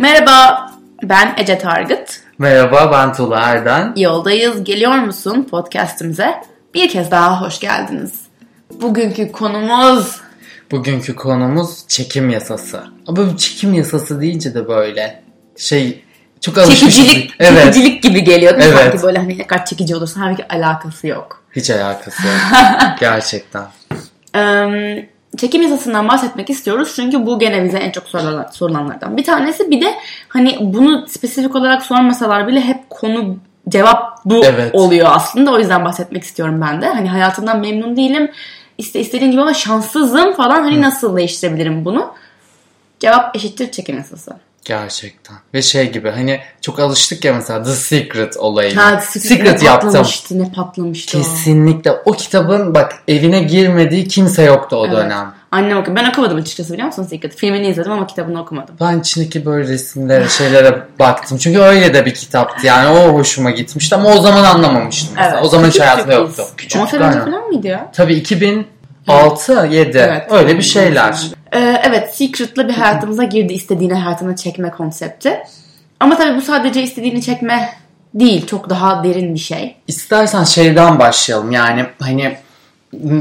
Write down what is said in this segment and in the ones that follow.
Merhaba, ben Ece Targıt. Merhaba, ben Tula Erden. Yoldayız, geliyor musun podcastimize? Bir kez daha hoş geldiniz. Bugünkü konumuz... Bugünkü konumuz çekim yasası. Ama çekim yasası deyince de böyle şey çok alışmışız. Çekicilik, evet. çekicilik gibi geliyor. değil mi? Evet. Sanki böyle hani ne kadar çekici olursa halbuki alakası yok. Hiç alakası yok. Gerçekten. Ee, çekim yasasından bahsetmek istiyoruz çünkü bu gene bize en çok sorulan, sorulanlardan bir tanesi. Bir de hani bunu spesifik olarak sormasalar bile hep konu cevap bu Evet. oluyor aslında. O yüzden bahsetmek istiyorum ben de. Hani hayatımdan memnun değilim. İste istediğim gibi ama şanssızım falan. Hani nasıl değiştirebilirim bunu? Cevap eşittir çekim yasası. Gerçekten. Ve şey gibi hani çok alıştık ya mesela The Secret olayına. Ha, Secret ne yaptım. patlamıştı, ne patlamıştı o. Kesinlikle. O kitabın bak evine girmediği kimse yoktu o dönem. Annem okuyor. Ben okumadım açıkçası biliyor musun Secret? Filmini izledim ama kitabını okumadım. Ben içindeki böyle resimlere, şeylere baktım. Çünkü öyle de bir kitaptı yani. O hoşuma gitmişti ama o zaman anlamamıştım mesela. O zaman hiç hayatımda yoktu. Küçük 10 sene önce falan mıydı ya? Tabii 2006, 7 Evet. öyle bir şeyler. Ee, evet Secret'la bir hayatımıza girdi istediğini hayatına çekme konsepti. Ama tabii bu sadece istediğini çekme değil. Çok daha derin bir şey. İstersen şeyden başlayalım yani hani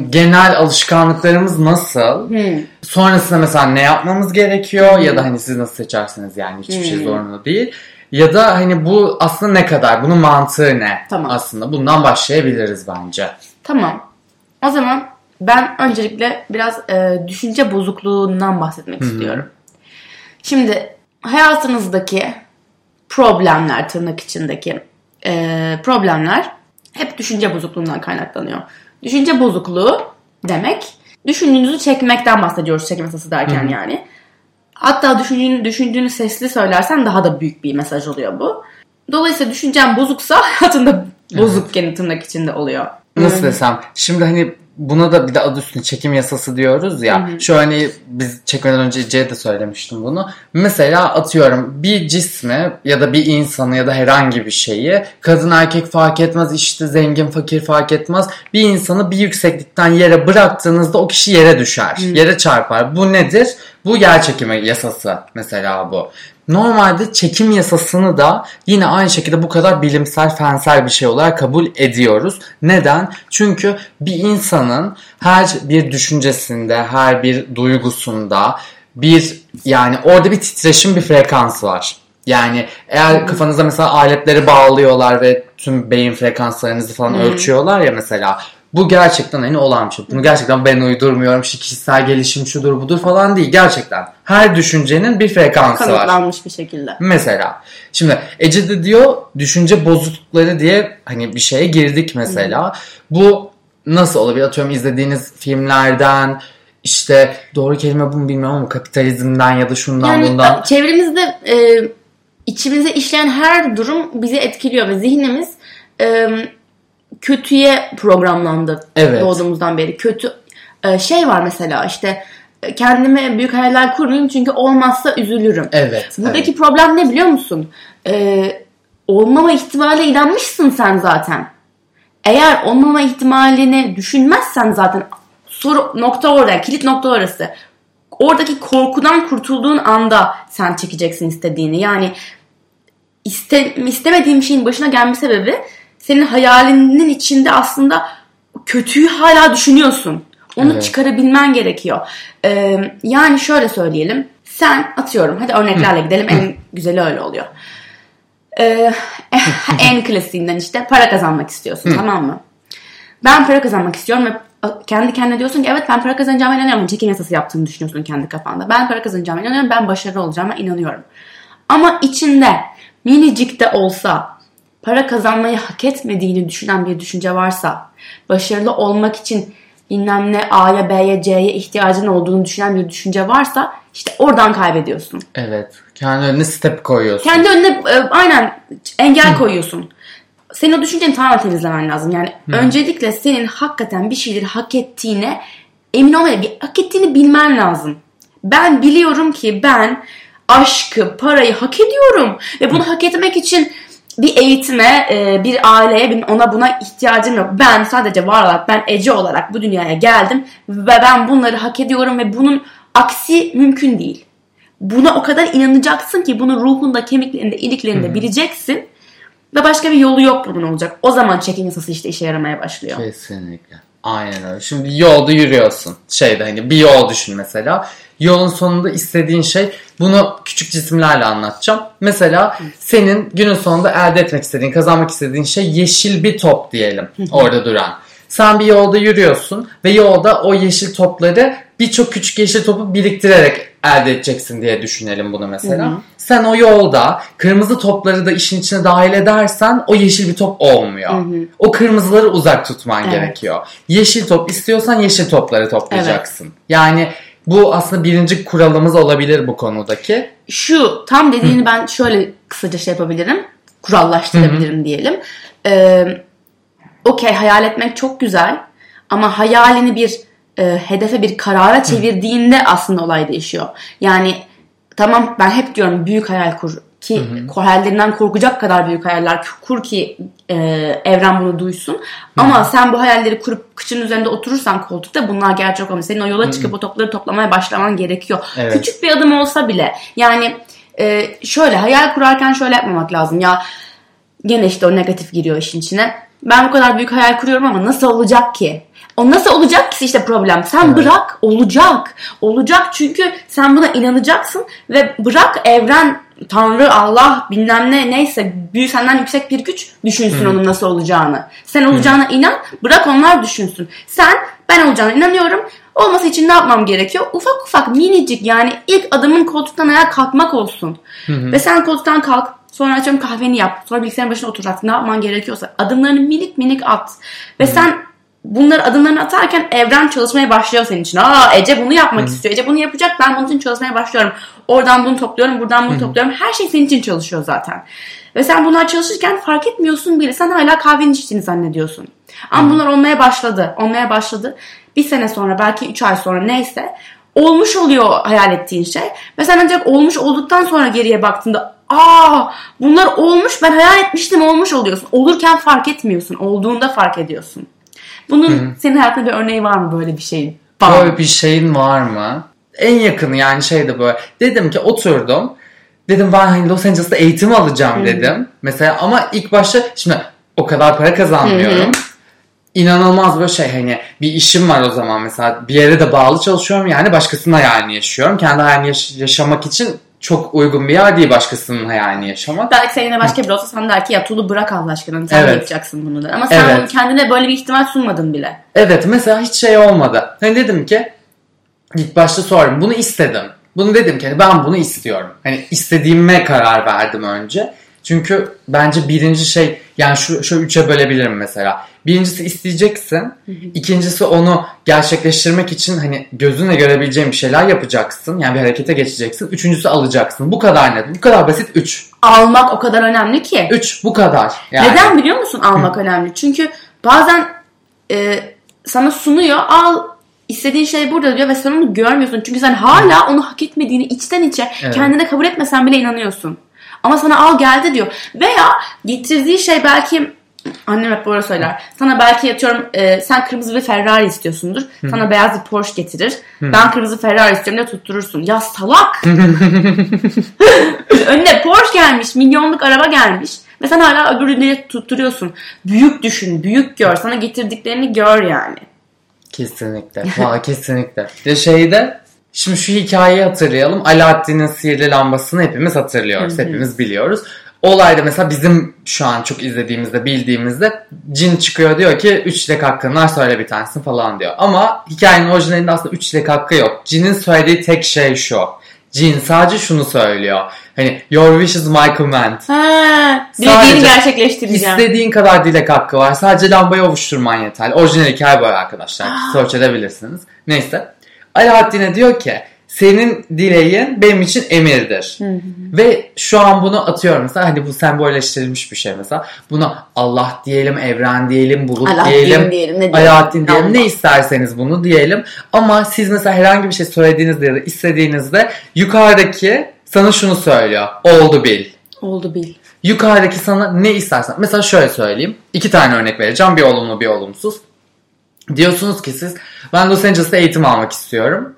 genel alışkanlıklarımız nasıl? Sonrasında mesela ne yapmamız gerekiyor ya da hani siz nasıl seçersiniz yani hiçbir şey zorunlu değil. Ya da hani bu aslında ne kadar? Bunun mantığı ne? Tamam. Aslında bundan başlayabiliriz bence. Tamam. O zaman ben öncelikle biraz e, düşünce bozukluğundan bahsetmek istiyorum. Şimdi hayatınızdaki problemler, tırnak içindeki e, problemler hep düşünce bozukluğundan kaynaklanıyor. Düşünce bozukluğu demek düşündüğünüzü çekmekten bahsediyoruz çekim yasası derken yani. Hatta düşündüğünü, düşündüğünü sesli söylersen daha da büyük bir mesaj oluyor bu. Dolayısıyla düşüncen bozuksa hayatında bozuk gene tırnak içinde oluyor. Nasıl desem? Şimdi hani buna da bir de adı üstünde çekim yasası diyoruz ya. Şu hani biz çekmeden önce C'ye de söylemiştim bunu. Mesela atıyorum bir cismi ya da bir insanı ya da herhangi bir şeyi kadın erkek fark etmez işte zengin fakir fark etmez. Bir insanı bir yükseklikten yere bıraktığınızda o kişi yere düşer. Yere çarpar. Bu nedir? Bu yer çekimi yasası mesela bu. Normalde çekim yasasını da yine aynı şekilde bu kadar bilimsel, fensel bir şey olarak kabul ediyoruz. Neden? Çünkü bir insanın her bir düşüncesinde, her bir duygusunda bir yani orada bir titreşim, bir frekans var. Yani eğer kafanıza mesela aletleri bağlıyorlar ve tüm beyin frekanslarınızı falan ölçüyorlar ya mesela bu gerçekten hani olan bir şey. Bunu gerçekten ben uydurmuyorum. İşte kişisel gelişim şudur budur falan değil. Gerçekten. Her düşüncenin bir frekansı var. Kanıtlanmış bir şekilde. Mesela. Şimdi Ece de diyor düşünce bozuklukları diye hani bir şeye girdik mesela. Bu nasıl olabilir? Atıyorum izlediğiniz filmlerden işte doğru kelime bunu bilmiyorum ama kapitalizmden ya da şundan Yani bundan. çevremizde e, içimize işleyen her durum bizi etkiliyor ve zihnimiz e, kötüye programlandı Evet. doğduğumuzdan beri. Kötü e, şey var mesela işte e, kendime büyük hayaller kurmayayım çünkü olmazsa üzülürüm. Evet. Buradaki evet. problem ne biliyor musun? E, olmama ihtimaline inanmışsın sen zaten. Eğer olmama ihtimalini düşünmezsen zaten soru nokta orada, kilit nokta orası. Oradaki korkudan kurtulduğun anda sen çekeceksin istediğini. Yani iste, istemediğin bir şeyin başına gelme sebebi senin hayalinin içinde aslında kötüyü hala düşünüyorsun. Onu Evet. çıkarabilmen gerekiyor. Ee, yani şöyle söyleyelim. Sen atıyorum hadi örneklerle gidelim en güzeli öyle oluyor. Ee, en klasiğinden işte para kazanmak istiyorsun tamam mı? Ben para kazanmak istiyorum ve kendi kendine diyorsun ki evet ben para kazanacağıma inanıyorum. Çekim yasası yaptığını düşünüyorsun kendi kafanda. Ben para kazanacağıma inanıyorum. Ben başarılı olacağıma inanıyorum. Ama içinde minicik de olsa para kazanmayı hak etmediğini düşünen bir düşünce varsa, başarılı olmak için bilmem ne A'ya, B'ye, C'ye ihtiyacın olduğunu düşünen bir düşünce varsa işte oradan kaybediyorsun. Evet. Kendi önüne step koyuyorsun. Kendi önüne e, aynen engel koyuyorsun. Senin o düşünceni tamamen temizlemen lazım. Yani öncelikle senin hakikaten bir şeyleri hak ettiğine emin olmaya, bir hak ettiğini bilmen lazım. Ben biliyorum ki ben aşkı, parayı hak ediyorum. Ve bunu hak etmek için bir eğitime, e, bir aileye, bir ona buna ihtiyacım yok. Ben sadece var olarak, ben Ece olarak bu dünyaya geldim ve ben bunları hak ediyorum ve bunun aksi mümkün değil. buna o kadar inanacaksın ki bunu ruhunda, kemiklerinde, iliklerinde bileceksin. Ve başka bir yolu yok bunun olacak. O zaman çekim yasası işte işe yaramaya başlıyor. Kesinlikle. Aynen öyle. Şimdi yolda yürüyorsun. Şeyde hani bir yol düşün mesela. Yolun sonunda istediğin şey bunu küçük cisimlerle anlatacağım. Mesela senin günün sonunda elde etmek istediğin, kazanmak istediğin şey yeşil bir top diyelim orada duran. Sen bir yolda yürüyorsun ve yolda o yeşil topları birçok küçük yeşil topu biriktirerek elde edeceksin diye düşünelim bunu mesela. Sen o yolda kırmızı topları da işin içine dahil edersen o yeşil bir top olmuyor. Hı hı. O kırmızıları uzak tutman evet. gerekiyor. Yeşil top istiyorsan yeşil topları toplayacaksın. Evet. Yani bu aslında birinci kuralımız olabilir bu konudaki. Şu tam dediğini ben şöyle kısaca şey yapabilirim. Kurallaştırabilirim hı hı. diyelim. Ee, Okey hayal etmek çok güzel ama hayalini bir e, hedefe bir karara çevirdiğinde aslında olay değişiyor. Yani tamam ben hep diyorum büyük hayal kur ki hı hı. hayallerinden korkacak kadar büyük hayaller kur ki e, evren bunu duysun. Hı. Ama sen bu hayalleri kurup kıçın üzerinde oturursan koltukta bunlar gerçek olmuyor. Senin o yola çıkıp hı hı. o topları toplamaya başlaman gerekiyor. Evet. Küçük bir adım olsa bile yani e, şöyle hayal kurarken şöyle yapmamak lazım. Ya gene işte o negatif giriyor işin içine. Ben bu kadar büyük hayal kuruyorum ama nasıl olacak ki? O nasıl olacak ki işte problem. Sen evet. bırak olacak. Olacak çünkü sen buna inanacaksın ve bırak evren Tanrı, Allah, bilmem ne neyse büyük senden yüksek bir güç düşünsün hmm. onun nasıl olacağını. Sen olacağına hmm. inan, bırak onlar düşünsün. Sen ben olacağına inanıyorum. Olması için ne yapmam gerekiyor? Ufak ufak minicik yani ilk adımın koltuktan ayağa kalkmak olsun. Hmm. Ve sen koltuktan kalk, Sonra açıyorum kahveni yap. Sonra bilgisayarın başına otur artık ne yapman gerekiyorsa. Adımlarını minik minik at. Ve hmm. sen bunları adımlarını atarken evren çalışmaya başlıyor senin için. Aa Ece bunu yapmak hmm. istiyor. Ece bunu yapacak. Ben bunun için çalışmaya başlıyorum. Oradan bunu topluyorum. Buradan bunu hmm. topluyorum. Her şey senin için çalışıyor zaten. Ve sen bunlar çalışırken fark etmiyorsun bile. Sen hala kahvenin içtiğini zannediyorsun. Ama hmm. bunlar olmaya başladı. Olmaya başladı. Bir sene sonra belki üç ay sonra neyse olmuş oluyor hayal ettiğin şey. Ve sen ancak olmuş olduktan sonra geriye baktığında aa bunlar olmuş ben hayal etmiştim olmuş oluyorsun. Olurken fark etmiyorsun. Olduğunda fark ediyorsun. Bunun Hı. senin hayatında bir örneği var mı böyle bir şeyin? Böyle bir şeyin var mı? En yakını yani şeyde böyle. Dedim ki oturdum. Dedim ben hani Los Angeles'ta eğitim alacağım Hı. dedim. Mesela ama ilk başta şimdi o kadar para kazanmıyorum. Hı inanılmaz böyle şey hani bir işim var o zaman mesela bir yere de bağlı çalışıyorum yani başkasının hayalini yaşıyorum. Kendi hayalini yaş- yaşamak için çok uygun bir yer değil başkasının hayalini yaşamak. Belki seninle başka biri olsa sen der ki ya Tulu bırak Allah aşkına sen evet. yapacaksın bunu der. Ama sen evet. kendine böyle bir ihtimal sunmadın bile. Evet mesela hiç şey olmadı. Hani dedim ki ilk başta sordum bunu istedim. Bunu dedim ki hani ben bunu istiyorum. Hani istediğime karar verdim önce. Çünkü bence birinci şey yani şu, şu üçe bölebilirim mesela. Birincisi isteyeceksin. Hı hı. İkincisi onu gerçekleştirmek için hani gözünle görebileceğin bir şeyler yapacaksın. Yani bir harekete geçeceksin. Üçüncüsü alacaksın. Bu kadar net. Bu kadar basit. Üç. Almak o kadar önemli ki. Üç. Bu kadar. Yani. Neden biliyor musun almak hı. önemli? Çünkü bazen e, sana sunuyor. Al istediğin şey burada diyor ve sen onu görmüyorsun. Çünkü sen hala onu hak etmediğini içten içe evet. kendine kabul etmesen bile inanıyorsun. Ama sana al geldi diyor. Veya getirdiği şey belki Annem hep böyle söyler. Sana belki yatıyorum e, sen kırmızı bir Ferrari istiyorsundur. Hı. Sana beyaz bir Porsche getirir. Hı. Ben kırmızı Ferrari istiyorum diye tutturursun. Ya salak. Önüne Porsche gelmiş. Milyonluk araba gelmiş. Ve sen hala öbürünü tutturuyorsun. Büyük düşün. Büyük gör. Sana getirdiklerini gör yani. Kesinlikle. Valla kesinlikle. De şeyde Şimdi şu hikayeyi hatırlayalım. Alaaddin'in sihirli lambasını hepimiz hatırlıyoruz. Hı hı. Hepimiz biliyoruz. Olayda mesela bizim şu an çok izlediğimizde bildiğimizde cin çıkıyor diyor ki 3 dilek hakkın var söyle bir tanesini falan diyor. Ama hikayenin orijinalinde aslında 3 dilek hakkı yok. Cinin söylediği tek şey şu. Cin sadece şunu söylüyor. Hani your wish is my command. Ha, dilediğini gerçekleştireceğim. İstediğin kadar dilek hakkı var. Sadece lambayı ovuşturman yeterli. Orijinal hikaye böyle arkadaşlar. Search edebilirsiniz. Neyse. Alaaddin'e diyor ki senin dileğin benim için emirdir. Hı hı. Ve şu an bunu atıyorum mesela hani bu sembolleştirilmiş bir şey mesela. Buna Allah diyelim, evren diyelim, bulut Allah diyelim, diyelim ne Alaaddin diyelim Allah. ne isterseniz bunu diyelim. Ama siz mesela herhangi bir şey söylediğinizde ya da istediğinizde yukarıdaki sana şunu söylüyor. Oldu bil. Oldu bil. Yukarıdaki sana ne istersen. Mesela şöyle söyleyeyim. İki tane örnek vereceğim. Bir olumlu bir olumsuz. Diyorsunuz ki siz ben Los Angeles'ta eğitim almak istiyorum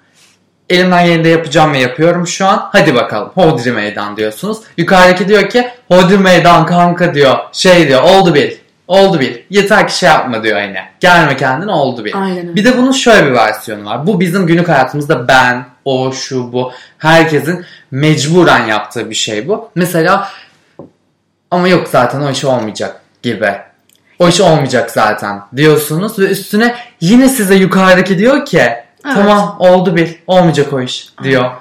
elimden geleni de yapacağım ve yapıyorum şu an. Hadi bakalım. Hodri meydan diyorsunuz. Yukarıdaki diyor ki hodri meydan kanka diyor. Şey diyor oldu bil. Oldu bil. Yeter ki şey yapma diyor hani. Gelme kendine oldu bil. Aynen öyle. Bir de bunun şöyle bir versiyonu var. Bu bizim günlük hayatımızda ben, o, şu, bu. Herkesin mecburen yaptığı bir şey bu. Mesela ama yok zaten o iş olmayacak gibi. O iş olmayacak zaten diyorsunuz ve üstüne yine size yukarıdaki diyor ki tamam oldu bil olmayacak o iş diyor.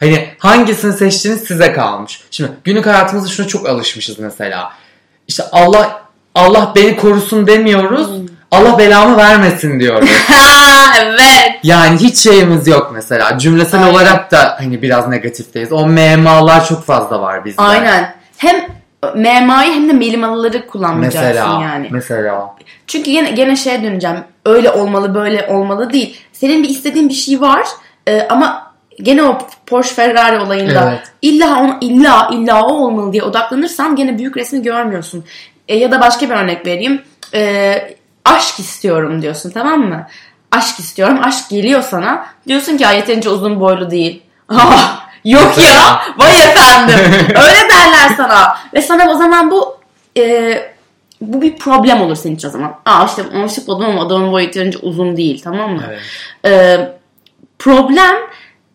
Hani hangisini seçtiğiniz size kalmış. Şimdi günlük hayatımızda şuna çok alışmışız mesela. İşte Allah Allah beni korusun demiyoruz. Allah belamı vermesin diyoruz. Evet. Yani hiç şeyimiz yok mesela. Cümlesel Aynen. olarak da hani biraz negatifteyiz. O MMA'lar çok fazla var bizde. Aynen. Hem MMA'yı hem de melimalıları kullanmayacaksın Mesela. yani. Mesela. Çünkü yine gene şeye döneceğim. Öyle olmalı böyle olmalı değil. Senin bir istediğin bir şey var e, ama gene o Porsche Ferrari olayında Evet. illa ona, illa illa o olmalı diye odaklanırsan gene büyük resmi görmüyorsun. E, ya da başka bir örnek vereyim. E, aşk istiyorum diyorsun tamam mı? Aşk istiyorum. Aşk geliyor sana. Diyorsun ki "Ay, yeterince uzun boylu değil. Yok ya. Vay efendim. Öyle derler sana. Ve sana o zaman bu e, bu bir problem olur senin için o zaman. Aa işte aşık oldum ama adamın boyu yeterince uzun değil tamam mı? Evet. Ee, problem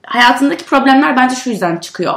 hayatındaki problemler bence şu yüzden çıkıyor.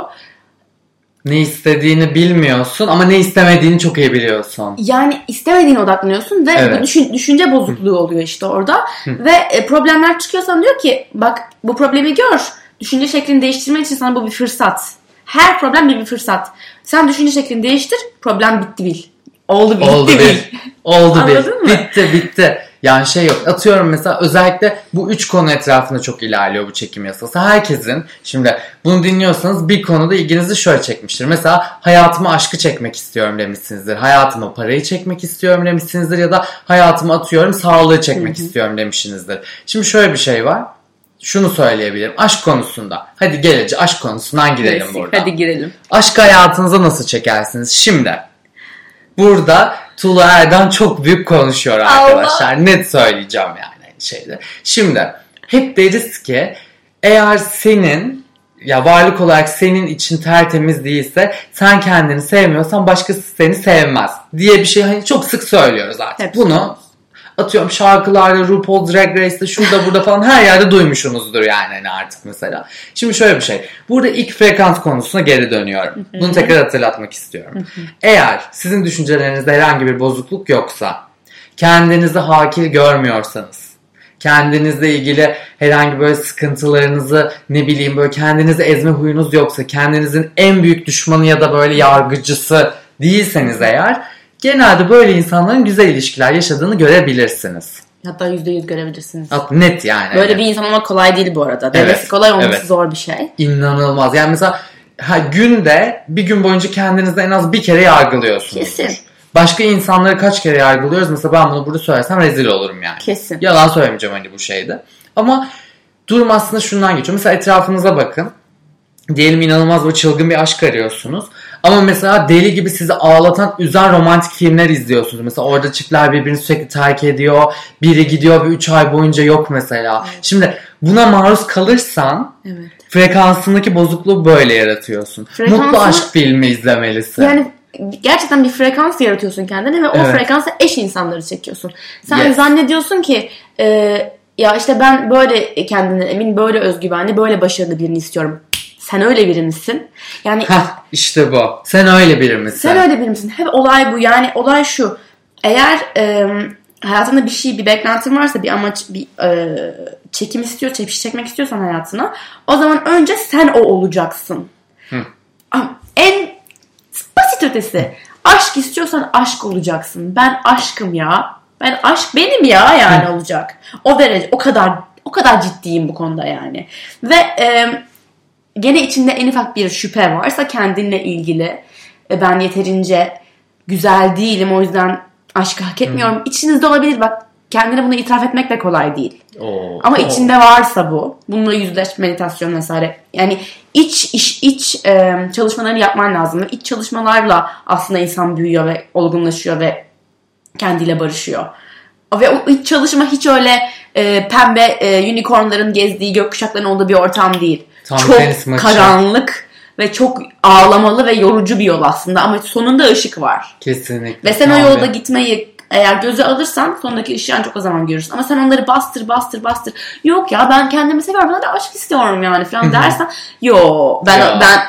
Ne istediğini bilmiyorsun ama ne istemediğini çok iyi biliyorsun. Yani istemediğine odaklanıyorsun ve Evet. bu düşün- düşünce bozukluğu oluyor işte orada. Ve e, problemler çıkıyorsa diyor ki bak bu problemi gör. Düşünce şeklini değiştirmek için sana bu bir fırsat. Her problem bir, bir fırsat. Sen düşünce şeklini değiştir, problem bitti bil. Oldu bitti Oldu bil. bir. Oldu bir. Anladın mı? Bitti bitti. Yani şey yok. Atıyorum mesela özellikle bu üç konu etrafında çok ilerliyor bu çekim yasası. Herkesin şimdi bunu dinliyorsanız bir konuda ilginizi şöyle çekmiştir. Mesela hayatıma aşkı çekmek istiyorum demişsinizdir. Hayatıma parayı çekmek istiyorum demişsinizdir. Ya da hayatıma atıyorum sağlığı çekmek istiyorum demişsinizdir. Şimdi şöyle bir şey var. Şunu söyleyebilirim. Aşk konusunda. Hadi geleceğiz aşk konusundan girelim burada. Hadi girelim. Aşk hayatınıza nasıl çekersiniz? Şimdi burada Tuğla Erdan çok büyük konuşuyor arkadaşlar. Net söyleyeceğim yani şeyde. Şimdi hep deriz ki eğer senin ya varlık olarak senin için tertemiz değilse sen kendini sevmiyorsan başkası seni sevmez diye bir şey hani çok sık söylüyoruz artık. Hep Bunu atıyorum şarkılarda, RuPaul Drag Race'te, şurada burada falan her yerde duymuşsunuzdur yani hani artık mesela. Şimdi şöyle bir şey. Burada ilk frekans konusuna geri dönüyorum. Bunu tekrar hatırlatmak istiyorum. Eğer sizin düşüncelerinizde herhangi bir bozukluk yoksa, kendinizi hakir görmüyorsanız, kendinizle ilgili herhangi böyle sıkıntılarınızı ne bileyim böyle kendinizi ezme huyunuz yoksa, kendinizin en büyük düşmanı ya da böyle yargıcısı değilseniz eğer genelde böyle insanların güzel ilişkiler yaşadığını görebilirsiniz. Hatta %100 görebilirsiniz. Net yani. Böyle bir insan olmak kolay değil bu arada. Demesi Evet, kolay olması evet. zor bir şey. İnanılmaz. Yani mesela ha, günde bir gün boyunca kendinizi en az bir kere yargılıyorsunuz. Kesin. Başka insanları kaç kere yargılıyoruz? Mesela ben bunu burada söylesem rezil olurum yani. Kesin. Yalan söylemeyeceğim hani bu şeyde. Ama durum aslında şundan geçiyor. Mesela etrafınıza bakın. Diyelim inanılmaz bir çılgın bir aşk arıyorsunuz. Ama mesela deli gibi sizi ağlatan, üzen romantik filmler izliyorsunuz. Mesela orada çiftler birbirini sürekli terk ediyor. Biri gidiyor ve 3 ay boyunca yok mesela. Şimdi buna maruz kalırsan Evet. frekansındaki bozukluğu böyle yaratıyorsun. Frekansını- Mutlu aşk filmi izlemelisin. Yani gerçekten bir frekans yaratıyorsun kendine ve o Evet. frekansa eş insanları çekiyorsun. Sen Yes. zannediyorsun ki e, ya işte ben böyle kendine emin, böyle özgüvenli, böyle başarılı birini istiyorum. Sen öyle biri misin? Yani Hah işte bu. Sen öyle biri misin? sen öyle biri misin? Hep olay bu. Yani olay şu. Eğer e, hayatında bir şey, bir beklentin varsa, bir amaç, bir e, çekim istiyor, çekiş çekmek istiyorsan hayatına, o zaman önce sen o olacaksın. Ama En basit ötesi. Aşk istiyorsan aşk olacaksın. Ben aşkım ya. Ben aşk benim ya yani olacak. O derece, o kadar o kadar ciddiyim bu konuda yani. Ve e, gene içinde en ufak bir şüphe varsa kendinle ilgili e, ben yeterince güzel değilim o yüzden aşkı hak etmiyorum. İçinizde olabilir bak kendine bunu itiraf etmek de kolay değil. Oo. Ama Oo. içinde varsa bu, bununla yüzleş meditasyon vesaire. Yani iç iş iç e, çalışmalarını yapman lazım. İç çalışmalarla aslında insan büyüyor ve olgunlaşıyor ve kendiyle barışıyor. Ve o iç çalışma hiç öyle e, pembe e, unicornların gezdiği gökkuşakların olduğu bir ortam değil. Tam çok maçı. karanlık ve çok ağlamalı ve yorucu bir yol aslında ama sonunda ışık var. Kesinlikle. Ve sen o yolda gitmeyi eğer göze alırsan sondaki ışığı ancak o zaman görürsün. Ama sen onları bastır bastır bastır. Yok ya ben kendimi seviyorum. Ben de aşk istiyorum yani falan dersen. Yo ben Ya. ben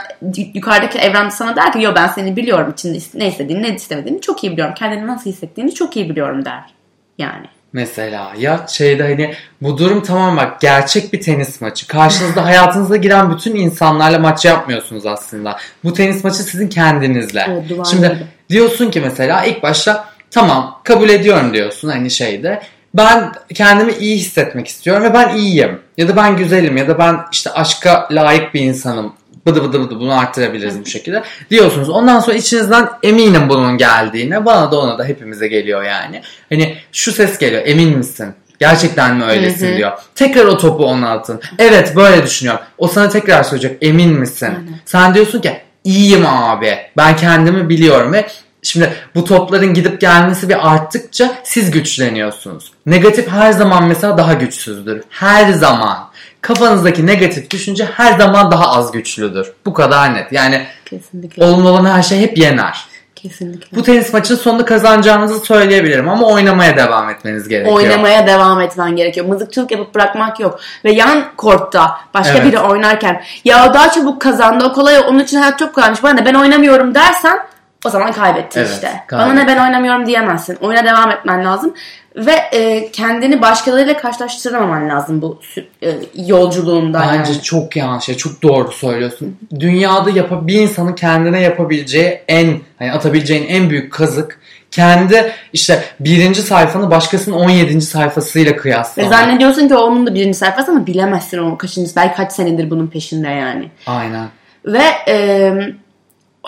yukarıdaki evrende sana der ki yo ben seni biliyorum. içinde ne istediğini ne istemediğini çok iyi biliyorum. Kendini nasıl hissettiğini çok iyi biliyorum der. Yani. Mesela ya şeyde hani bu durum tamam bak gerçek bir tenis maçı. Karşınızda hayatınıza giren bütün insanlarla maç yapmıyorsunuz aslında. Bu tenis maçı sizin kendinizle. Evet, Şimdi gibi. diyorsun ki mesela ilk başta tamam kabul ediyorum diyorsun hani şeyde. Ben kendimi iyi hissetmek istiyorum ve ben iyiyim. Ya da ben güzelim ya da ben işte aşka layık bir insanım. Bıdı bıdı bıdı bunu arttırabiliriz bu şekilde. Diyorsunuz. Ondan sonra içinizden eminim bunun geldiğine. Bana da ona da hepimize geliyor yani. Hani şu ses geliyor. Emin misin? Gerçekten mi öylesin Hı hı. diyor. Tekrar o topu ona atın. Evet böyle düşünüyorum. O sana tekrar söyleyecek. Emin misin? Aynen. Sen diyorsun ki iyiyim abi. Ben kendimi biliyorum ve Şimdi bu topların gidip gelmesi bir arttıkça siz güçleniyorsunuz. Negatif her zaman mesela daha güçsüzdür. Her zaman. Kafanızdaki negatif düşünce her zaman daha az güçlüdür. Bu kadar net. Yani Kesinlikle. olumlu olan her şey hep yener. Kesinlikle. Bu tenis maçının sonunda kazanacağınızı söyleyebilirim ama oynamaya devam etmeniz gerekiyor. Oynamaya devam etmen gerekiyor. Mızıkçılık yapıp bırakmak yok. Ve yan kortta başka Evet. biri oynarken ya o daha çabuk kazandı o kolay onun için hayat çok kolaymış bana ben oynamıyorum dersen o zaman kaybettin Evet, işte. kaybettin. Bana ne ben oynamıyorum diyemezsin. Oyuna devam etmen lazım. Ve e, kendini başkalarıyla karşılaştırmaman lazım bu e, yolculuğunda. Bence yani. çok yanlış. ya, Çok doğru söylüyorsun. Dünyada yapa, bir insanın kendine yapabileceği en, hani atabileceğin en büyük kazık kendi işte birinci sayfanı başkasının 17. sayfasıyla Ve kıyaslamak. zannediyorsun ki onun da birinci sayfası ama bilemezsin o kaçıncı. Belki kaç senedir bunun peşinde yani. Aynen. Ve e,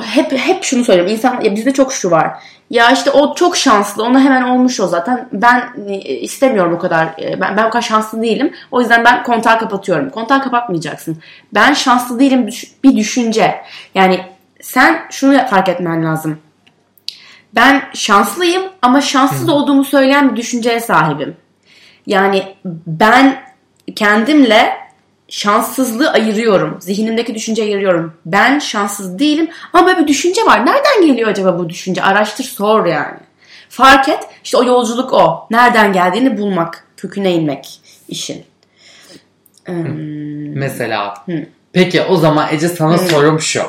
hep hep şunu söylüyorum. İnsan ya bizde çok şu var. Ya işte o çok şanslı. Ona hemen olmuş o zaten. Ben e, istemiyorum o kadar. e, Ben, ben o kadar şanslı değilim. O yüzden ben kontağı kapatıyorum. Kontağı kapatmayacaksın. Ben şanslı değilim bir düşünce. Yani sen şunu fark etmen lazım. Ben şanslıyım ama şanssız olduğumu söyleyen bir düşünceye sahibim. Yani ben kendimle şanssızlığı ayırıyorum. Zihnimdeki düşünceyi ayırıyorum. Ben şanssız değilim ama böyle bir düşünce var. Nereden geliyor acaba bu düşünce? Araştır sor yani. Fark et. İşte o yolculuk o. Nereden geldiğini bulmak. Köküne inmek işin. Hmm, Mesela. Peki o zaman Ece sana sorum şu.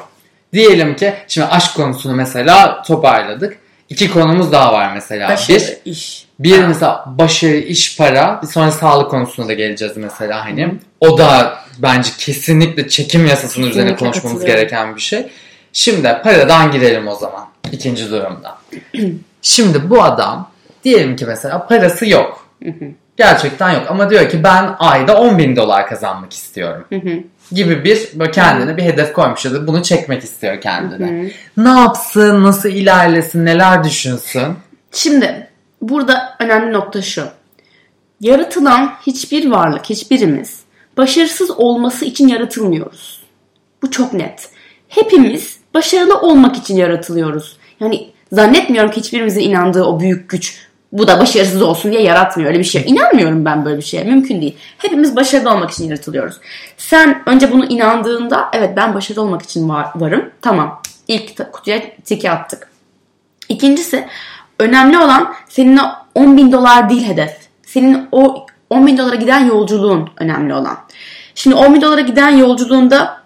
Diyelim ki şimdi aşk konusunu mesela toparladık. İki konumuz daha var mesela. başarı, Bir, iş. Bir mesela başarı, iş, para. Bir sonra sağlık konusuna da geleceğiz mesela hani. O da bence kesinlikle çekim yasasının üzerine Kesinlikle konuşmamız katılıyorum. gereken bir şey. Şimdi paradan girelim o zaman ikinci durumda. Şimdi bu adam diyelim ki mesela parası yok. Gerçekten yok ama diyor ki ben ayda 10 bin dolar kazanmak istiyorum. gibi bir böyle kendine bir hedef koymuş ya da bunu çekmek istiyor kendine. Ne yapsın, nasıl ilerlesin, neler düşünsün? Şimdi burada önemli nokta şu. Yaratılan hiçbir varlık, hiçbirimiz başarısız olması için yaratılmıyoruz. Bu çok net. Hepimiz başarılı olmak için yaratılıyoruz. Yani zannetmiyorum ki hiçbirimizin inandığı o büyük güç bu da başarısız olsun diye yaratmıyor. Öyle bir şey. İnanmıyorum ben böyle bir şeye. Mümkün değil. Hepimiz başarılı olmak için yaratılıyoruz. Sen önce bunu inandığında evet ben başarılı olmak için var, varım. Tamam. İlk kutuya tiki attık. İkincisi önemli olan senin o 10 bin dolar değil hedef. Senin o 10 bin dolara giden yolculuğun önemli olan. Şimdi 10 bin dolara giden yolculuğunda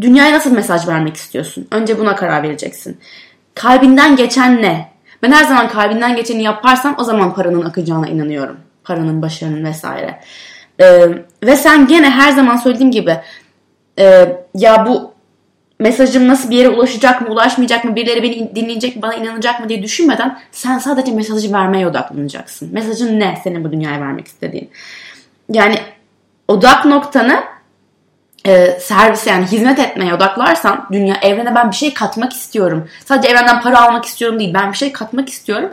dünyaya nasıl mesaj vermek istiyorsun? Önce buna karar vereceksin. Kalbinden geçen ne? Ben her zaman kalbinden geçeni yaparsan o zaman paranın akacağına inanıyorum. Paranın, başarının vesaire. Ee, ve sen gene her zaman söylediğim gibi e, ya bu mesajım nasıl bir yere ulaşacak mı, ulaşmayacak mı, birileri beni dinleyecek mi, bana inanacak mı diye düşünmeden sen sadece mesajı vermeye odaklanacaksın. Mesajın ne senin bu dünyaya vermek istediğin? Yani odak noktanı e, servise yani hizmet etmeye odaklarsan dünya evrene ben bir şey katmak istiyorum. Sadece evrenden para almak istiyorum değil ben bir şey katmak istiyorum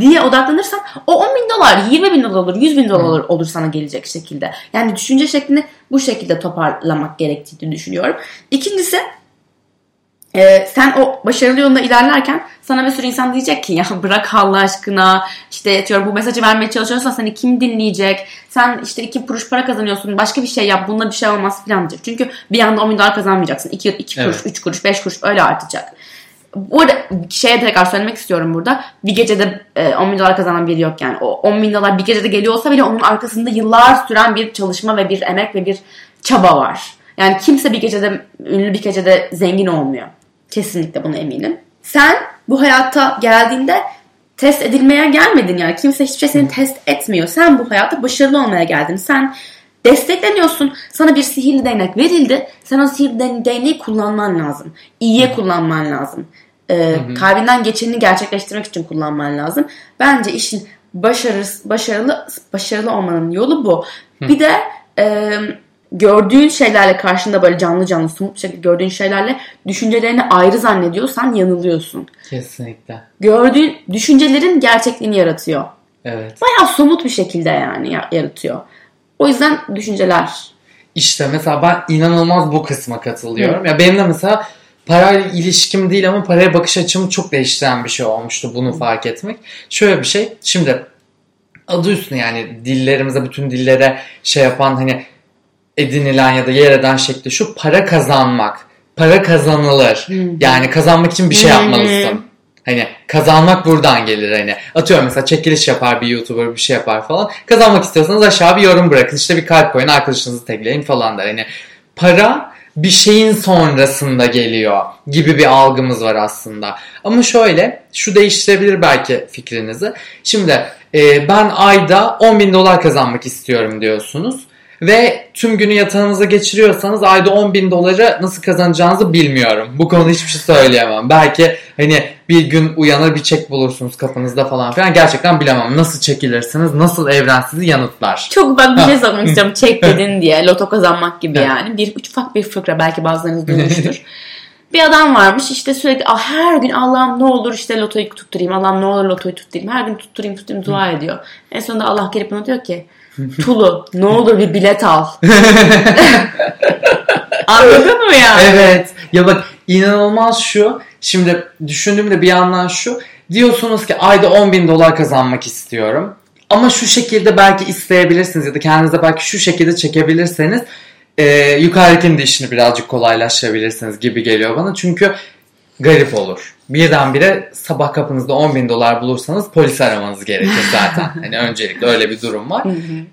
diye odaklanırsan o 10 bin dolar 20 bin dolar olur 100 bin dolar olur, olur sana gelecek şekilde. Yani düşünce şeklini bu şekilde toparlamak gerektiğini düşünüyorum. İkincisi Ee, sen o başarılı yolunda ilerlerken sana bir sürü insan diyecek ki ya bırak Allah aşkına işte diyor bu mesajı vermeye çalışıyorsan seni kim dinleyecek? Sen işte iki kuruş para kazanıyorsun başka bir şey yap bununla bir şey olmaz filan diyecek. Çünkü bir anda 10 bin dolar kazanmayacaksın. 2, 2 kuruş, Evet. 3 kuruş, 5 kuruş öyle artacak. Bu arada şeye tekrar söylemek istiyorum burada. Bir gecede e, 10 bin dolar kazanan biri yok yani. O 10 bin dolar bir gecede geliyor olsa bile onun arkasında yıllar süren bir çalışma ve bir emek ve bir çaba var. Yani kimse bir gecede ünlü bir gecede zengin olmuyor. Kesinlikle buna eminim. Sen bu hayatta geldiğinde test edilmeye gelmedin yani. Kimse hiçbir şey seni test etmiyor. Sen bu hayatta başarılı olmaya geldin. Sen destekleniyorsun. Sana bir sihirli değnek verildi. Sen o sihirli de- değneği kullanman lazım. İyiye kullanman lazım. Ee, kalbinden geçeni gerçekleştirmek için kullanman lazım. Bence işin başarı, başarılı başarılı olmanın yolu bu. Bir de e, gördüğün şeylerle karşında böyle canlı canlı somut şekilde gördüğün şeylerle düşüncelerini ayrı zannediyorsan yanılıyorsun. Kesinlikle. Gördüğün düşüncelerin gerçekliğini yaratıyor. Evet. Bayağı somut bir şekilde yani ya- yaratıyor. O yüzden düşünceler. İşte mesela ben inanılmaz bu kısma katılıyorum. Ya benim de mesela parayla ilişkim değil ama paraya bakış açımı çok değiştiren bir şey olmuştu bunu fark etmek. Şöyle bir şey. Şimdi adı üstüne yani dillerimize bütün dillere şey yapan hani edinilen ya da yer eden şekli şu para kazanmak. Para kazanılır. Yani kazanmak için bir şey yapmalısın. Hani kazanmak buradan gelir hani. Atıyorum mesela çekiliş yapar bir YouTuber bir şey yapar falan. Kazanmak istiyorsanız aşağı bir yorum bırakın. işte bir kalp koyun arkadaşınızı tekleyin falan der. Hani para bir şeyin sonrasında geliyor gibi bir algımız var aslında. Ama şöyle şu değiştirebilir belki fikrinizi. Şimdi e, ben ayda 10 bin dolar kazanmak istiyorum diyorsunuz. Ve tüm günü yatağınıza geçiriyorsanız ayda 10 bin doları nasıl kazanacağınızı bilmiyorum. Bu konuda hiçbir şey söyleyemem. Belki hani bir gün uyanır bir çek bulursunuz kapınızda falan filan. Gerçekten bilemem. Nasıl çekilirsiniz? Nasıl evren sizi yanıtlar? Çok bak bir şey sormak istiyorum. Çek dedin diye. Loto kazanmak gibi yani. Bir ufak bir fıkra belki bazılarınız duymuştur. bir adam varmış işte sürekli "Ah, her gün Allah'ım ne olur işte lotoyu tutturayım. Allah'ım ne olur lotoyu tutturayım. Her gün tutturayım tutturayım dua ediyor. En sonunda Allah gelip ona diyor ki Tulu ne olur bir bilet al. Anladın mı ya? Evet. Ya bak inanılmaz şu. Şimdi düşündüğümde bir yandan şu. Diyorsunuz ki ayda 10 bin dolar kazanmak istiyorum. Ama şu şekilde belki isteyebilirsiniz ya da kendinize belki şu şekilde çekebilirseniz e, yukarıdakinin de işini birazcık kolaylaştırabilirsiniz gibi geliyor bana. Çünkü garip olur. Birdenbire sabah kapınızda 10 bin dolar bulursanız polis aramanız gerekir zaten. hani öncelikle öyle bir durum var.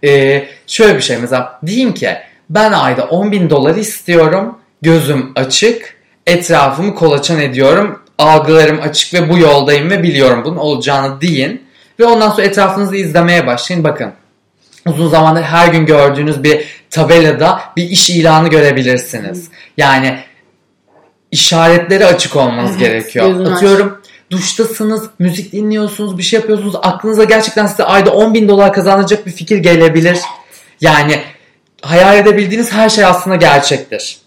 Ee, şöyle bir şey mesela diyeyim ki ben ayda 10 bin dolar istiyorum. Gözüm açık. Etrafımı kolaçan ediyorum. Algılarım açık ve bu yoldayım ve biliyorum bunun olacağını deyin. Ve ondan sonra etrafınızı izlemeye başlayın. Bakın uzun zamandır her gün gördüğünüz bir tabelada bir iş ilanı görebilirsiniz. Yani işaretleri açık olmanız Evet, gerekiyor. gözünü aç. Atıyorum duştasınız, müzik dinliyorsunuz, bir şey yapıyorsunuz. Aklınıza gerçekten size ayda 10 bin dolar kazanacak bir fikir gelebilir. Yani hayal edebildiğiniz her şey aslında gerçektir.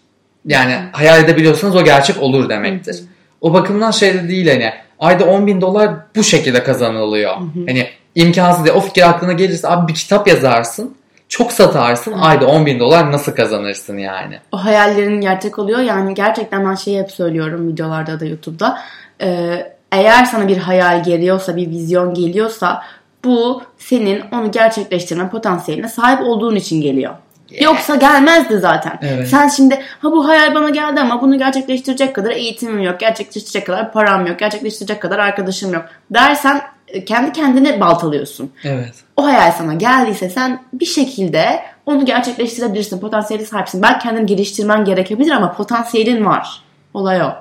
Yani hayal edebiliyorsanız o gerçek olur demektir. O bakımdan şey de değil hani ayda 10 bin dolar bu şekilde kazanılıyor. Hani imkansız değil. O fikir aklına gelirse abi bir kitap yazarsın. Çok satarsın. Ayda 10 bin dolar nasıl kazanırsın yani? o hayallerin gerçek oluyor. Yani gerçekten ben şeyi hep söylüyorum videolarda da YouTube'da. Ee, eğer sana bir hayal geliyorsa, bir vizyon geliyorsa bu senin onu gerçekleştirme potansiyeline sahip olduğun için geliyor. Yoksa gelmezdi zaten. Evet. Sen şimdi ha bu hayal bana geldi ama bunu gerçekleştirecek kadar eğitimim yok, gerçekleştirecek kadar param yok, gerçekleştirecek kadar arkadaşım yok dersen kendi kendine baltalıyorsun Evet. o hayal sana geldiyse sen bir şekilde onu gerçekleştirebilirsin. Potansiyeli sahipsin. Belki kendini geliştirmen gerekebilir ama potansiyelin var. Olay o.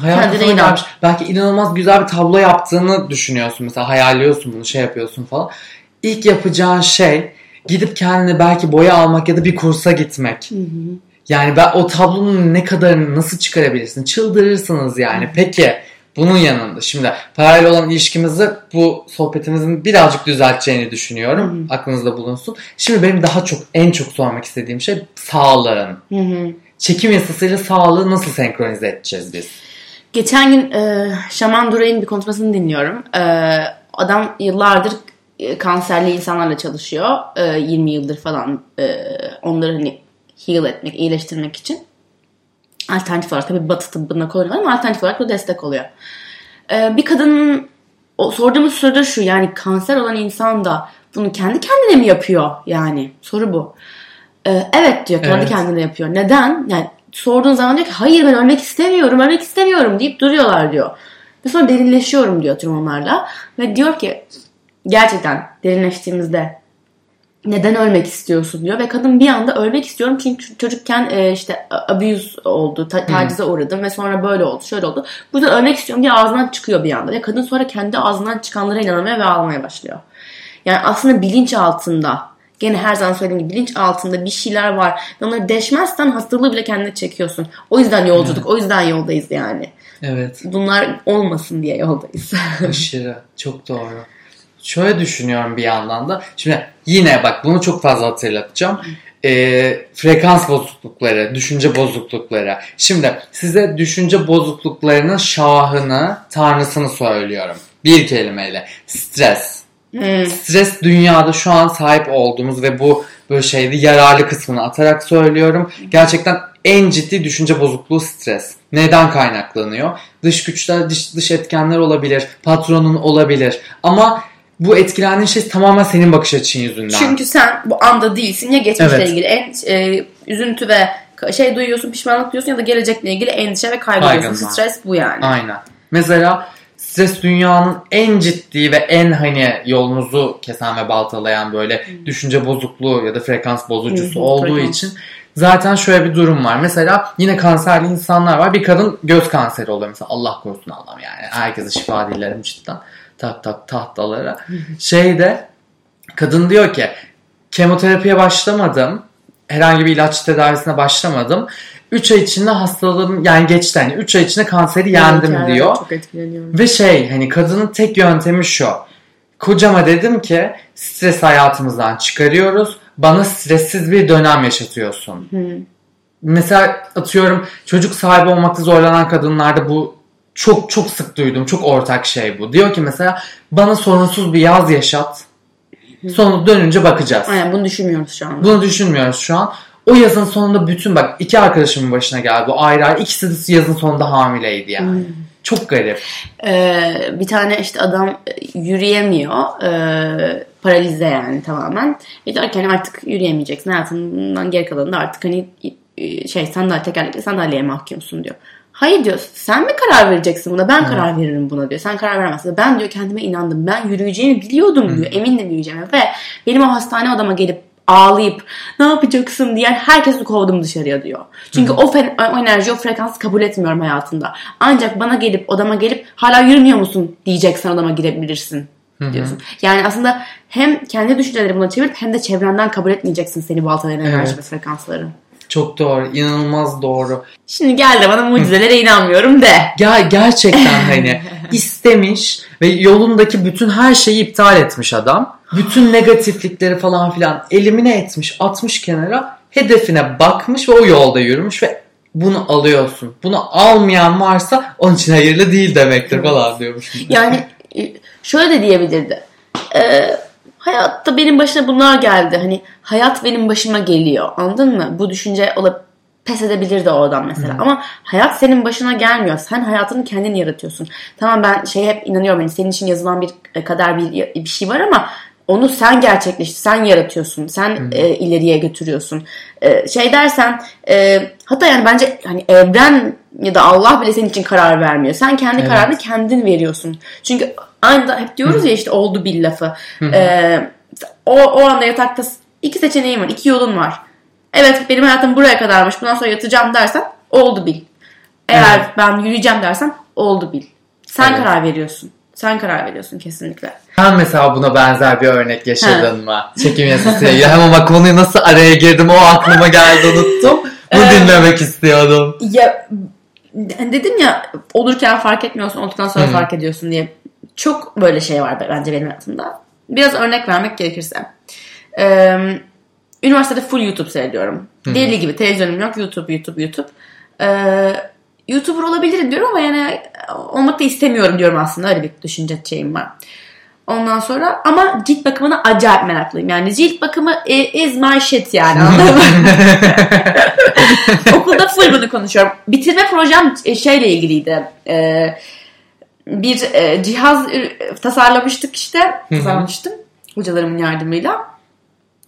Hayal Kendine kafana inan. gelmiş. Belki inanılmaz güzel bir tablo yaptığını düşünüyorsun. Mesela hayalliyorsun bunu şey yapıyorsun falan. İlk yapacağın şey gidip kendine belki boya almak ya da bir kursa gitmek. Yani ben o tablonun ne kadarını nasıl çıkarabilirsin? Çıldırırsınız yani. Peki bunun yanında şimdi parayla olan ilişkimizi bu sohbetimizin birazcık düzelteceğini düşünüyorum. Aklınızda bulunsun. Şimdi benim daha çok en çok sormak istediğim şey sağlığın. Hı hı. Çekim yasasıyla sağlığı nasıl senkronize edeceğiz biz? Geçen gün e, Şaman Duray'ın bir konuşmasını dinliyorum. E, adam yıllardır e, kanserli insanlarla çalışıyor. E, 20 yıldır falan e, onları hani heal etmek, iyileştirmek için. Alternatif olarak tabii batı tıbbına kullanıyorlar ama alternatif olarak da destek oluyor. Ee, bir kadının o, sorduğumuz soru da şu yani kanser olan insan da bunu kendi kendine mi yapıyor yani soru bu. Ee, evet diyor kendi Evet. kendine yapıyor. Neden? Yani sorduğun zaman diyor ki hayır ben ölmek istemiyorum ölmek istemiyorum deyip duruyorlar diyor. Ve sonra derinleşiyorum diyor tüm onlarla. Ve diyor ki gerçekten derinleştiğimizde neden ölmek istiyorsun diyor ve kadın bir anda ölmek istiyorum çünkü çocukken e, işte abuse oldu, ta- tacize uğradım ve sonra böyle oldu, şöyle oldu. Bu yüzden ölmek istiyorum diye ağzından çıkıyor bir anda ve kadın sonra kendi ağzından çıkanlara inanmaya ve ağlamaya başlıyor. Yani aslında bilinç altında gene her zaman söylediğim gibi bilinç altında bir şeyler var ve onları deşmezsen hastalığı bile kendine çekiyorsun. O yüzden yolculuk, o yüzden yoldayız yani. Evet. Bunlar olmasın diye yoldayız. Aşırı. Çok doğru. Şöyle düşünüyorum bir yandan da. Şimdi yine bak bunu çok fazla hatırlatacağım. Ee, frekans bozuklukları, düşünce bozuklukları. Şimdi size düşünce bozukluklarının şahını, tanrısını söylüyorum. Bir kelimeyle. Stres. Hmm. Stres dünyada şu an sahip olduğumuz ve bu böyle şeyde yararlı kısmını atarak söylüyorum. Gerçekten en ciddi düşünce bozukluğu stres. Neden kaynaklanıyor? Dış güçler, dış, dış etkenler olabilir, patronun olabilir. Ama bu etkilendiğin şey tamamen senin bakış açın yüzünden. Çünkü sen bu anda değilsin ya geçmişle Evet. ilgili en e, üzüntü ve şey duyuyorsun, pişmanlık duyuyorsun ya da gelecekle ilgili endişe ve kaygı duyuyorsun. Stres bu yani. Aynen. Mesela stres dünyanın en ciddi ve en hani yolunuzu kesen ve baltalayan böyle düşünce bozukluğu ya da frekans bozucusu hı, olduğu frekans. için zaten şöyle bir durum var. Mesela yine kanserli insanlar var. Bir kadın göz kanseri oluyor mesela. Allah korusun Allah'ım yani. Herkese şifa dilerim cidden. Tak tak tahtalara. Şeyde kadın diyor ki kemoterapiye başlamadım. Herhangi bir ilaç tedavisine başlamadım. 3 ay içinde hastalığım yani geçti. Yani 3 ay içinde kanseri yendim Evet, diyor. Çok etkileniyorum. Ve şey hani kadının tek yöntemi şu. Kocama dedim ki stres hayatımızdan çıkarıyoruz. Bana stressiz bir dönem yaşatıyorsun. Mesela atıyorum çocuk sahibi olmakta zorlanan kadınlarda bu çok çok sık duydum. Çok ortak şey bu. Diyor ki mesela bana sorunsuz bir yaz yaşat. Sonra dönünce bakacağız. Aynen bunu düşünmüyoruz şu anda. Bunu düşünmüyoruz şu an. O yazın sonunda bütün bak iki arkadaşımın başına geldi. Bu ayrı ayrı. İkisi de yazın sonunda hamileydi yani. Çok garip. Ee, bir tane işte adam e, yürüyemiyor. Ee, paralize yani tamamen. Ve diyor ki hani artık yürüyemeyeceksin. Hayatından geri kalanında artık hani e, şey sandalye tekerlekli sandalyeye mahkumsun diyor. Hayır diyor sen mi karar vereceksin buna ben karar veririm buna diyor. Sen karar veremezsin. Ben diyor kendime inandım. Ben yürüyeceğimi biliyordum diyor. Emindim yürüyeceğime ve benim o hastane odama gelip ağlayıp ne yapacaksın diyen herkesi kovdum dışarıya diyor. Çünkü o, fe- o enerji o frekansı kabul etmiyorum hayatında. Ancak bana gelip odama gelip hala yürümüyor musun diyeceksen odama girebilirsin diyorsun. Yani aslında hem kendi düşünceleri buna çevirip hem de çevrenden kabul etmeyeceksin seni baltalayan enerji Evet. ve frekansları. Çok doğru. inanılmaz doğru. Şimdi gel de bana mucizelere inanmıyorum de. Ya gerçekten hani istemiş ve yolundaki bütün her şeyi iptal etmiş adam. Bütün negatiflikleri falan filan elimine etmiş, atmış kenara. Hedefine bakmış ve o yolda yürümüş ve bunu alıyorsun. Bunu almayan varsa onun için hayırlı değil demektir falan diyormuş. Yani e, şöyle de diyebilirdi. Ee, hayatta benim başına bunlar geldi. Hani hayat benim başıma geliyor. Anladın mı? Bu düşünce olup pes edebilirdi oradan mesela. Ama hayat senin başına gelmiyor. Sen hayatını kendin yaratıyorsun. Tamam ben şey hep inanıyorum. Hani senin için yazılan bir e, kadar bir, bir şey var ama onu sen gerçekleştir, sen yaratıyorsun, sen e, ileriye götürüyorsun. E, şey dersen, e, hatta yani bence hani evren ya da Allah bile senin için karar vermiyor. Sen kendi Evet. kararını kendin veriyorsun. Çünkü aynı da hep diyoruz ya işte oldu bir lafı. E, o, o anda yatakta iki seçeneğin var, iki yolun var. Evet benim hayatım buraya kadarmış, bundan sonra yatacağım dersen oldu bil. Eğer Evet. ben yürüyeceğim dersen oldu bil. Sen Evet. karar veriyorsun. Sen karar veriyorsun kesinlikle. Sen mesela buna benzer bir örnek yaşadın mı? Çekim yasasıyla ilgili. Hemen bak konuyu nasıl araya girdim o aklıma geldi unuttum. Bunu dinlemek istiyordum. Ya dedim ya olurken fark etmiyorsun olduktan sonra Hı. fark ediyorsun diye. Çok böyle şey var bence benim hayatımda. Biraz örnek vermek gerekirse. Ee, üniversitede full YouTube seyrediyorum. Deli gibi televizyonum yok YouTube YouTube YouTube. Ee, YouTuber olabilirim diyorum ama yani olmak da istemiyorum diyorum aslında. Öyle bir düşünce şeyim var. Ondan sonra ama cilt bakımına acayip meraklıyım. Yani cilt bakımı is my shit yani anladın mı? Okulda full bunu konuşuyorum. Bitirme projem e, şeyle ilgiliydi. Ee, bir e, cihaz e, tasarlamıştık işte. Tasarlamıştım hocalarımın yardımıyla.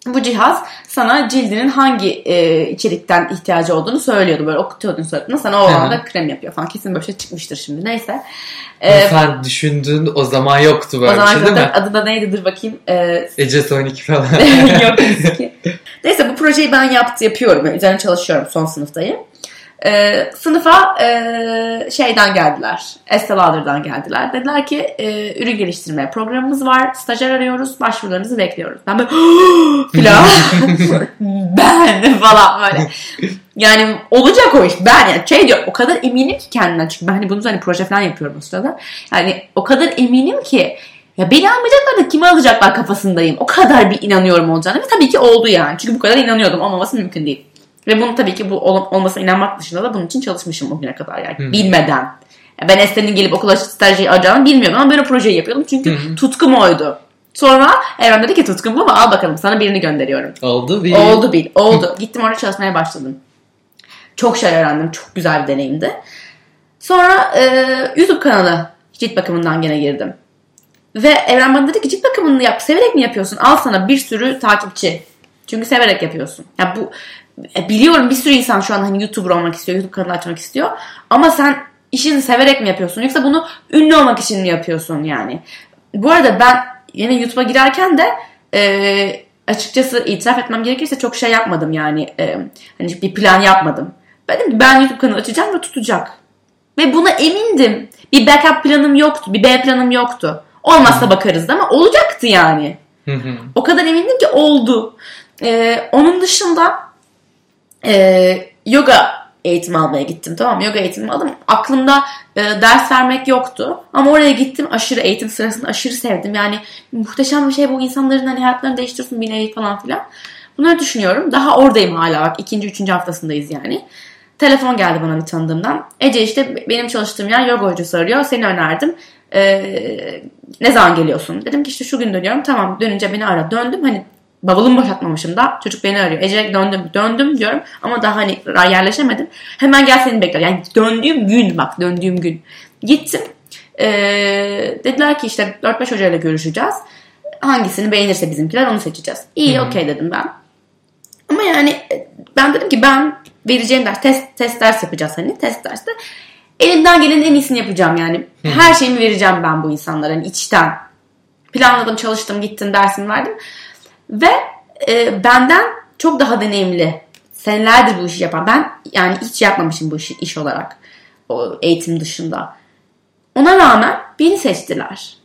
Bu cihaz sana cildinin hangi e, içerikten ihtiyacı olduğunu söylüyordu. Böyle okutuyordun suratına sana o anda krem yapıyor falan. Kesin böyle şey çıkmıştır şimdi. Neyse. Ee, Sen düşündün o zaman yoktu böyle o zaman şey değil mi? Adı da neydi dur bakayım. Ee, Ece Son 2 falan. Yok eski. Neyse bu projeyi ben yaptı, yapıyorum. Yani üzerine çalışıyorum son sınıftayım. Ee, sınıfa e, şeyden geldiler. Estee Lauder'dan geldiler. Dediler ki e, ürün geliştirme programımız var. Stajyer arıyoruz. Başvurularınızı bekliyoruz. Ben böyle filan. ben falan böyle. Yani olacak o iş. Ben yani şey diyor o kadar eminim ki kendimden. Çünkü ben hani bunu hani proje falan yapıyorum o sırada. Yani o kadar eminim ki ya beni almayacaklar da kimi alacaklar kafasındayım. O kadar bir inanıyorum olacağını. Ve tabii ki oldu yani. Çünkü bu kadar inanıyordum. Olmaması mümkün değil. Ve bunu tabii ki bu ol- olmasına inanmak dışında da bunun için çalışmışım o güne kadar yani. Hı. Bilmeden. Ben Estel'in gelip okula stajı alacağını bilmiyordum ama böyle projeyi yapıyordum. Çünkü Hı. tutkum oydu. Sonra Evren dedi ki tutkum bu mu? Al bakalım sana birini gönderiyorum. Oldu bir. Oldu bil. Oldu. Gittim orada çalışmaya başladım. Çok şey öğrendim. Çok güzel bir deneyimdi. Sonra e, YouTube kanalı cilt bakımından gene girdim. Ve Evren bana dedi ki cilt bakımını yap. Severek mi yapıyorsun? Al sana bir sürü takipçi. Çünkü severek yapıyorsun. Ya bu biliyorum bir sürü insan şu an hani YouTuber olmak istiyor. YouTube kanalı açmak istiyor. Ama sen işini severek mi yapıyorsun? Yoksa bunu ünlü olmak için mi yapıyorsun yani? Bu arada ben yine YouTube'a girerken de e, açıkçası itiraf etmem gerekirse çok şey yapmadım yani. E, hani bir plan yapmadım. Ben dedim ki ben YouTube kanalı açacağım ve tutacak. Ve buna emindim. Bir backup planım yoktu. Bir B planım yoktu. Olmazsa bakarız ama olacaktı yani. O kadar emindim ki oldu. Ee, onun dışında e, yoga eğitimi almaya gittim tamam? Yoga eğitimi aldım. Aklımda e, ders vermek yoktu. Ama oraya gittim aşırı eğitim sırasında aşırı sevdim. Yani muhteşem bir şey bu insanların hani hayatlarını değiştirsin bir nevi falan filan. Bunları düşünüyorum. Daha oradayım hala bak ikinci üçüncü haftasındayız yani. Telefon geldi bana bir tanıdığımdan. Ece işte benim çalıştığım yer yoga hocası arıyor. Seni önerdim. Ee, ne zaman geliyorsun? Dedim ki işte şu gün dönüyorum. Tamam dönünce beni ara. Döndüm hani bavulumu boşaltmamışım da. Çocuk beni arıyor. Ece döndüm. Döndüm diyorum ama daha hani yerleşemedim. Hemen gel seni bekler. Yani döndüğüm gün bak döndüğüm gün. Gittim. Ee, dediler ki işte 4-5 hocayla görüşeceğiz. Hangisini beğenirse bizimkiler onu seçeceğiz. İyi okey dedim ben. Ama yani e, ben dedim ki ben vereceğim ders test, test ders yapacağız hani test derste. Elimden gelenin en iyisini yapacağım yani. Her şeyimi vereceğim ben bu insanlara hani içten. Planladım, çalıştım, gittim, dersimi verdim. Ve e, benden çok daha deneyimli, senelerdir bu işi yapan. Ben yani hiç yapmamışım bu işi iş olarak. O eğitim dışında. Ona rağmen beni seçtiler.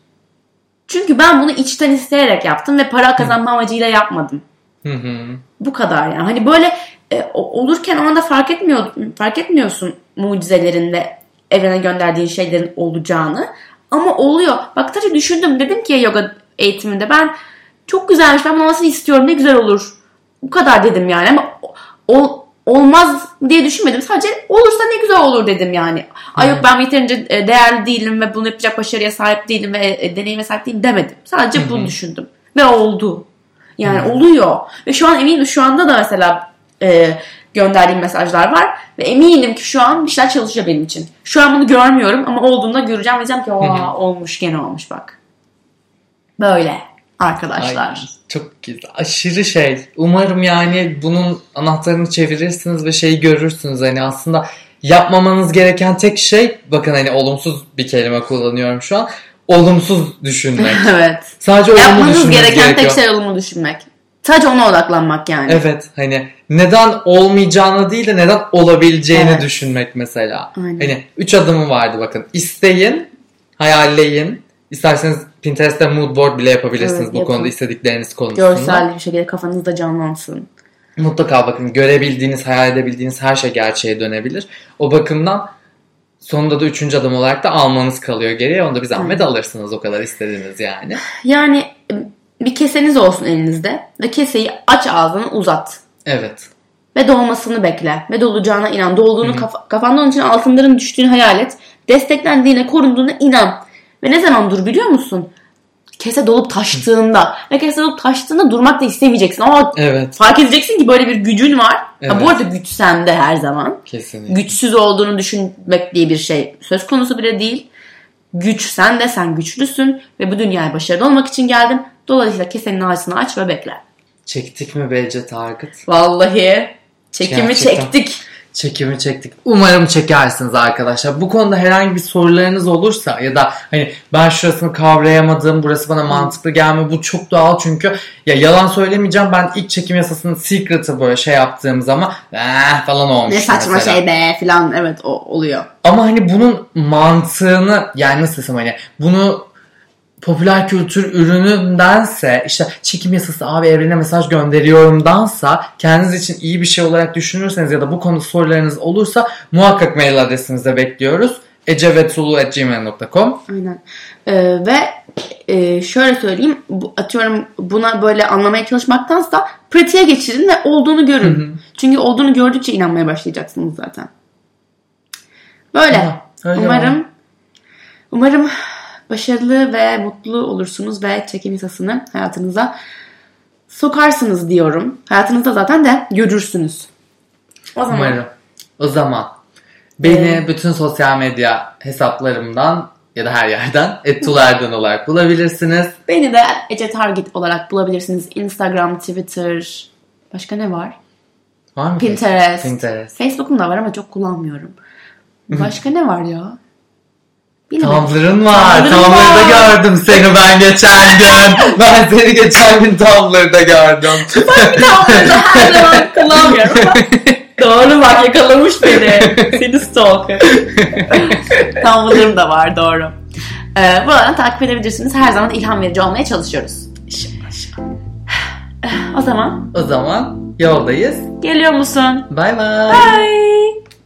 Çünkü ben bunu içten isteyerek yaptım ve para kazanma amacıyla yapmadım. Hı hı. Bu kadar yani. Hani böyle e, olurken o anda fark etmiyor fark etmiyorsun mucizelerin ve evrene gönderdiğin şeylerin olacağını. Ama oluyor. Bak sadece düşündüm. Dedim ki ya yoga eğitiminde ben çok güzelmiş. Ben bunu istiyorum. Ne güzel olur. Bu kadar dedim yani. Ama ol, olmaz diye düşünmedim. Sadece olursa ne güzel olur dedim yani. Ay yok ben yeterince e, değerli değilim ve bunu yapacak başarıya sahip değilim ve e, deneyime sahip değilim demedim. Sadece bunu düşündüm. Ve oldu. Yani oluyor. Ve şu an eminim şu anda da mesela e, gönderdiğim mesajlar var. Ve eminim ki şu an bir şeyler çalışıyor benim için. Şu an bunu görmüyorum ama olduğunda göreceğim ve diyeceğim ki olmuş gene olmuş bak. Böyle arkadaşlar. Ay, çok güzel. Aşırı şey. Umarım yani bunun anahtarını çevirirsiniz ve şeyi görürsünüz. Hani aslında yapmamanız gereken tek şey bakın hani olumsuz bir kelime kullanıyorum şu an. Olumsuz düşünmek. evet. Sadece olumlu Yapmanız gereken gerekiyor. tek şey olumlu düşünmek. Sadece ona odaklanmak yani. Evet hani neden olmayacağını değil de neden olabileceğini Evet. düşünmek mesela. Aynen. Hani üç adımı vardı bakın. İsteyin, hayalleyin. İsterseniz Pinterest'te mood board bile yapabilirsiniz Evet, bu yapın. konuda istedikleriniz konusunda. Görsel bir şekilde kafanızda canlansın. Mutlaka bakın görebildiğiniz, hayal edebildiğiniz her şey gerçeğe dönebilir. O bakımdan sonunda da üçüncü adım olarak da almanız kalıyor geriye. Onu da bir zahmet alırsınız o kadar istediğiniz yani. Yani bir keseniz olsun elinizde ve keseyi aç ağzını uzat. Evet. Ve dolmasını bekle. Ve dolacağına inan. Dolduğunu kafa, kafanda onun için altınların düştüğünü hayal et. Desteklendiğine, korunduğuna inan. Ve ne zaman dur biliyor musun? kese dolup taştığında ve kese dolup taştığında durmak da istemeyeceksin. Ama Evet. fark edeceksin ki böyle bir gücün var. Ha, Evet. bu arada güç sende her zaman. Kesinlikle. Güçsüz olduğunu düşünmek diye bir şey söz konusu bile değil. Güç sende, sen güçlüsün ve bu dünyaya başarılı olmak için geldin. Dolayısıyla kesenin ağzını aç ve bekle. Çektik mi Bece Target? Vallahi çekimi Gerçekten. çektik. Çekimi çektik. Umarım çekersiniz arkadaşlar. Bu konuda herhangi bir sorularınız olursa ya da hani ben şurasını kavrayamadım, burası bana mantıklı gelmiyor. Bu çok doğal çünkü ya yalan söylemeyeceğim. Ben ilk çekim yasasının secret'ı böyle şey yaptığım zaman eh, falan olmuş. Ne saçma mesela. şey be falan evet o oluyor. Ama hani bunun mantığını yani nasıl desem hani bunu popüler kültür ürünündense işte çekim yasası abi evrene mesaj gönderiyorumdansa kendiniz için iyi bir şey olarak düşünürseniz ya da bu konu sorularınız olursa muhakkak mail adresimize bekliyoruz. ecevetulu.gmail.com Aynen. Ee, ve e, şöyle söyleyeyim bu, atıyorum buna böyle anlamaya çalışmaktansa pratiğe geçirin ve olduğunu görün. Çünkü olduğunu gördükçe inanmaya başlayacaksınız zaten. Böyle. Ha, öyle umarım umarım başarılı ve mutlu olursunuz ve çekim yasasını hayatınıza sokarsınız diyorum. Hayatınızda zaten de görürsünüz. O zaman Umarım. O zaman beni Ee, bütün sosyal medya hesaplarımdan ya da her yerden ettulerden olarak bulabilirsiniz. Beni de Ece Target olarak bulabilirsiniz. Instagram, Twitter, başka ne var? Var mı? Pinterest. Pinterest. Facebook'um da var ama çok kullanmıyorum. Başka ne var ya? Tumblr'ın var. Tumblr'da gördüm seni ben geçen gün. ben seni geçen gün Tumblr'da gördüm. Tumblr'da her zaman kullanmıyorum ama doğru bak yakalamış beni. Seni stalker. Tumblr'ım da var doğru. Ee, buradan takip edebilirsiniz. Her zaman ilham verici olmaya çalışıyoruz. O zaman o zaman yoldayız. geliyor musun? Bay bay. Bye.